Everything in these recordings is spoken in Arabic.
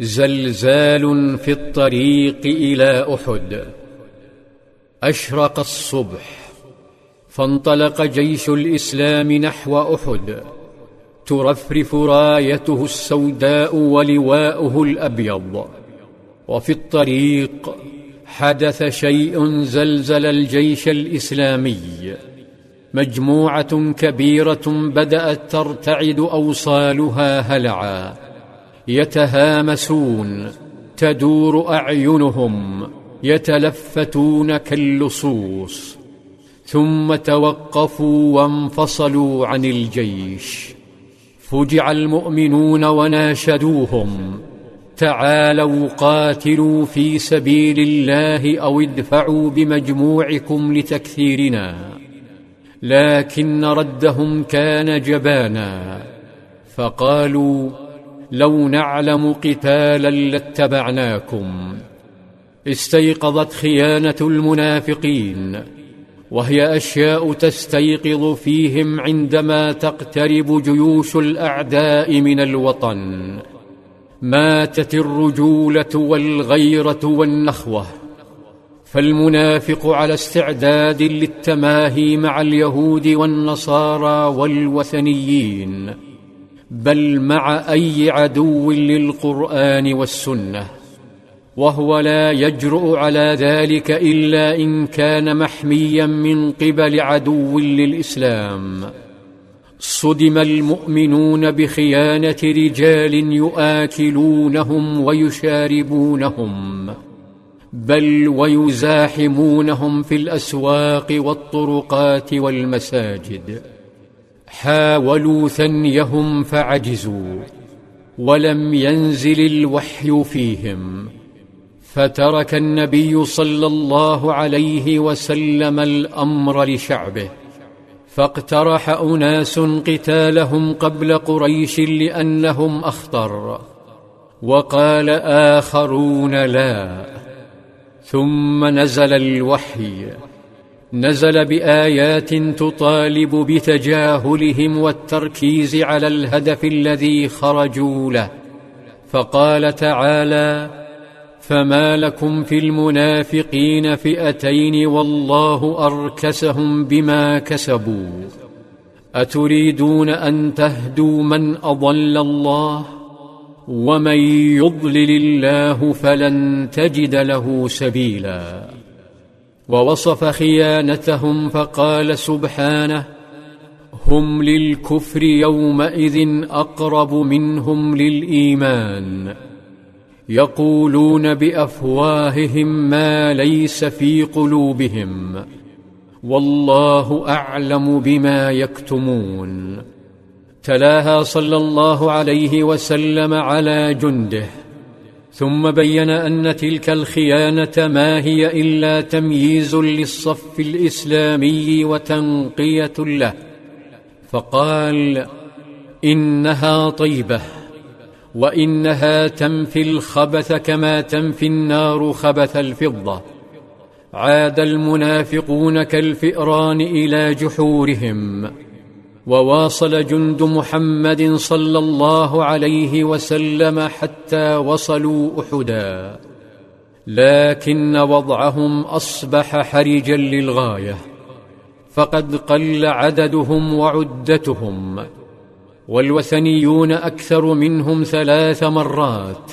زلزال في الطريق إلى أحد. أشرق الصبح فانطلق جيش الإسلام نحو أحد. ترفرف رايته السوداء ولواؤه الأبيض. وفي الطريق حدث شيء زلزل الجيش الإسلامي. مجموعة كبيرة بدأت ترتعد أوصالها هلعا. يتهامسون تدور أعينهم يتلفتون كاللصوص. ثم توقفوا وانفصلوا عن الجيش. فجع المؤمنون وناشدوهم. تعالوا قاتلوا في سبيل الله أو ادفعوا بمجموعكم لتكثيرنا لكن ردهم كان جبانا. فقالوا لو نعلم قتالا لاتبعناكم. استيقظت خيانة المنافقين وهي أشياء تستيقظ فيهم عندما تقترب جيوش الأعداء من الوطن. ماتت الرجوله والغيرة والنخوة. فالمنافق على استعداد للتماهي مع اليهود والنصارى والوثنيين. بل مع أي عدو للقرآن والسنة وهو لا يجرؤ على ذلك إلا إن كان محميا من قبل عدو للإسلام. صدم المؤمنون بخيانة رجال يؤكلونهم ويشاربونهم بل ويزاحمونهم في الأسواق والطرقات والمساجد. حاولوا ثنيهم فعجزوا ولم ينزل الوحي فيهم فترك النبي صلى الله عليه وسلم الأمر لشعبه فاقترح أناس قتالهم قبل قريش لأنهم أخطر وقال آخرون لا ثم نزل الوحي نزل بآيات تطالب بتجاهلهم والتركيز على الهدف الذي خرجوا له. فقال تعالى فما لكم في المنافقين فئتين والله أركسهم بما كسبوا. أتريدون أن تهدوا من أضل الله؟ ومن يضلل الله فلن تجد له سبيلا. ووصف خيانتهم فقال سبحانه هم للكفر يومئذ أقرب منهم للإيمان. يقولون بأفواههم ما ليس في قلوبهم. والله أعلم بما يكتمون. تلاها صلى الله عليه وسلم على جنده. ثم بين أن تلك الخيانة ما هي إلا تمييز للصف الإسلامي وتنقية له. فقال إنها طيبة وإنها تنفي الخبث كما تنفي النار خبث الفضة. عاد المنافقون كالفئران إلى جحورهم. وواصل جند محمد صلى الله عليه وسلم حتى وصلوا أحدا. لكن وضعهم أصبح حرجا للغاية. فقد قل عددهم وعدتهم. والوثنيون أكثر منهم ثلاث مرات.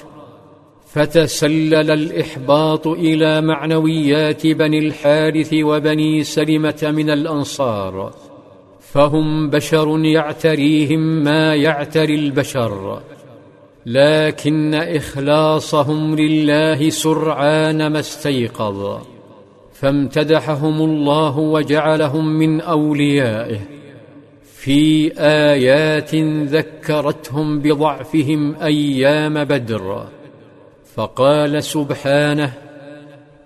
فتسلل الإحباط إلى معنويات بني الحارث وبني سلمة من الأنصار. فهم بشر يعتريهم ما يعتري البشر لكن إخلاصهم لله سرعان ما استيقظ فامتدحهم الله وجعلهم من أوليائه في آيات ذكرتهم بضعفهم أيام بدر فقال سبحانه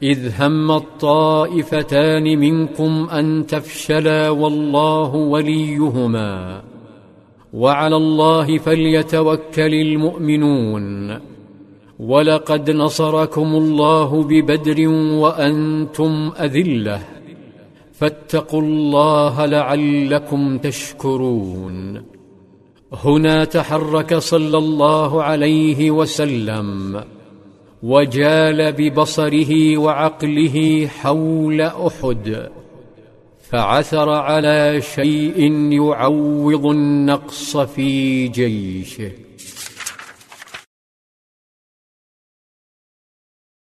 إذ هم الطائفتان منكم أن تفشلا والله وليهما وعلى الله فليتوكل المؤمنون ولقد نصركم الله ببدر وأنتم أذلة فاتقوا الله لعلكم تشكرون هنا تحرك صلى الله عليه وسلم وجال ببصره وعقله حول أحد فعثر على شيء يعوض النقص في جيشه.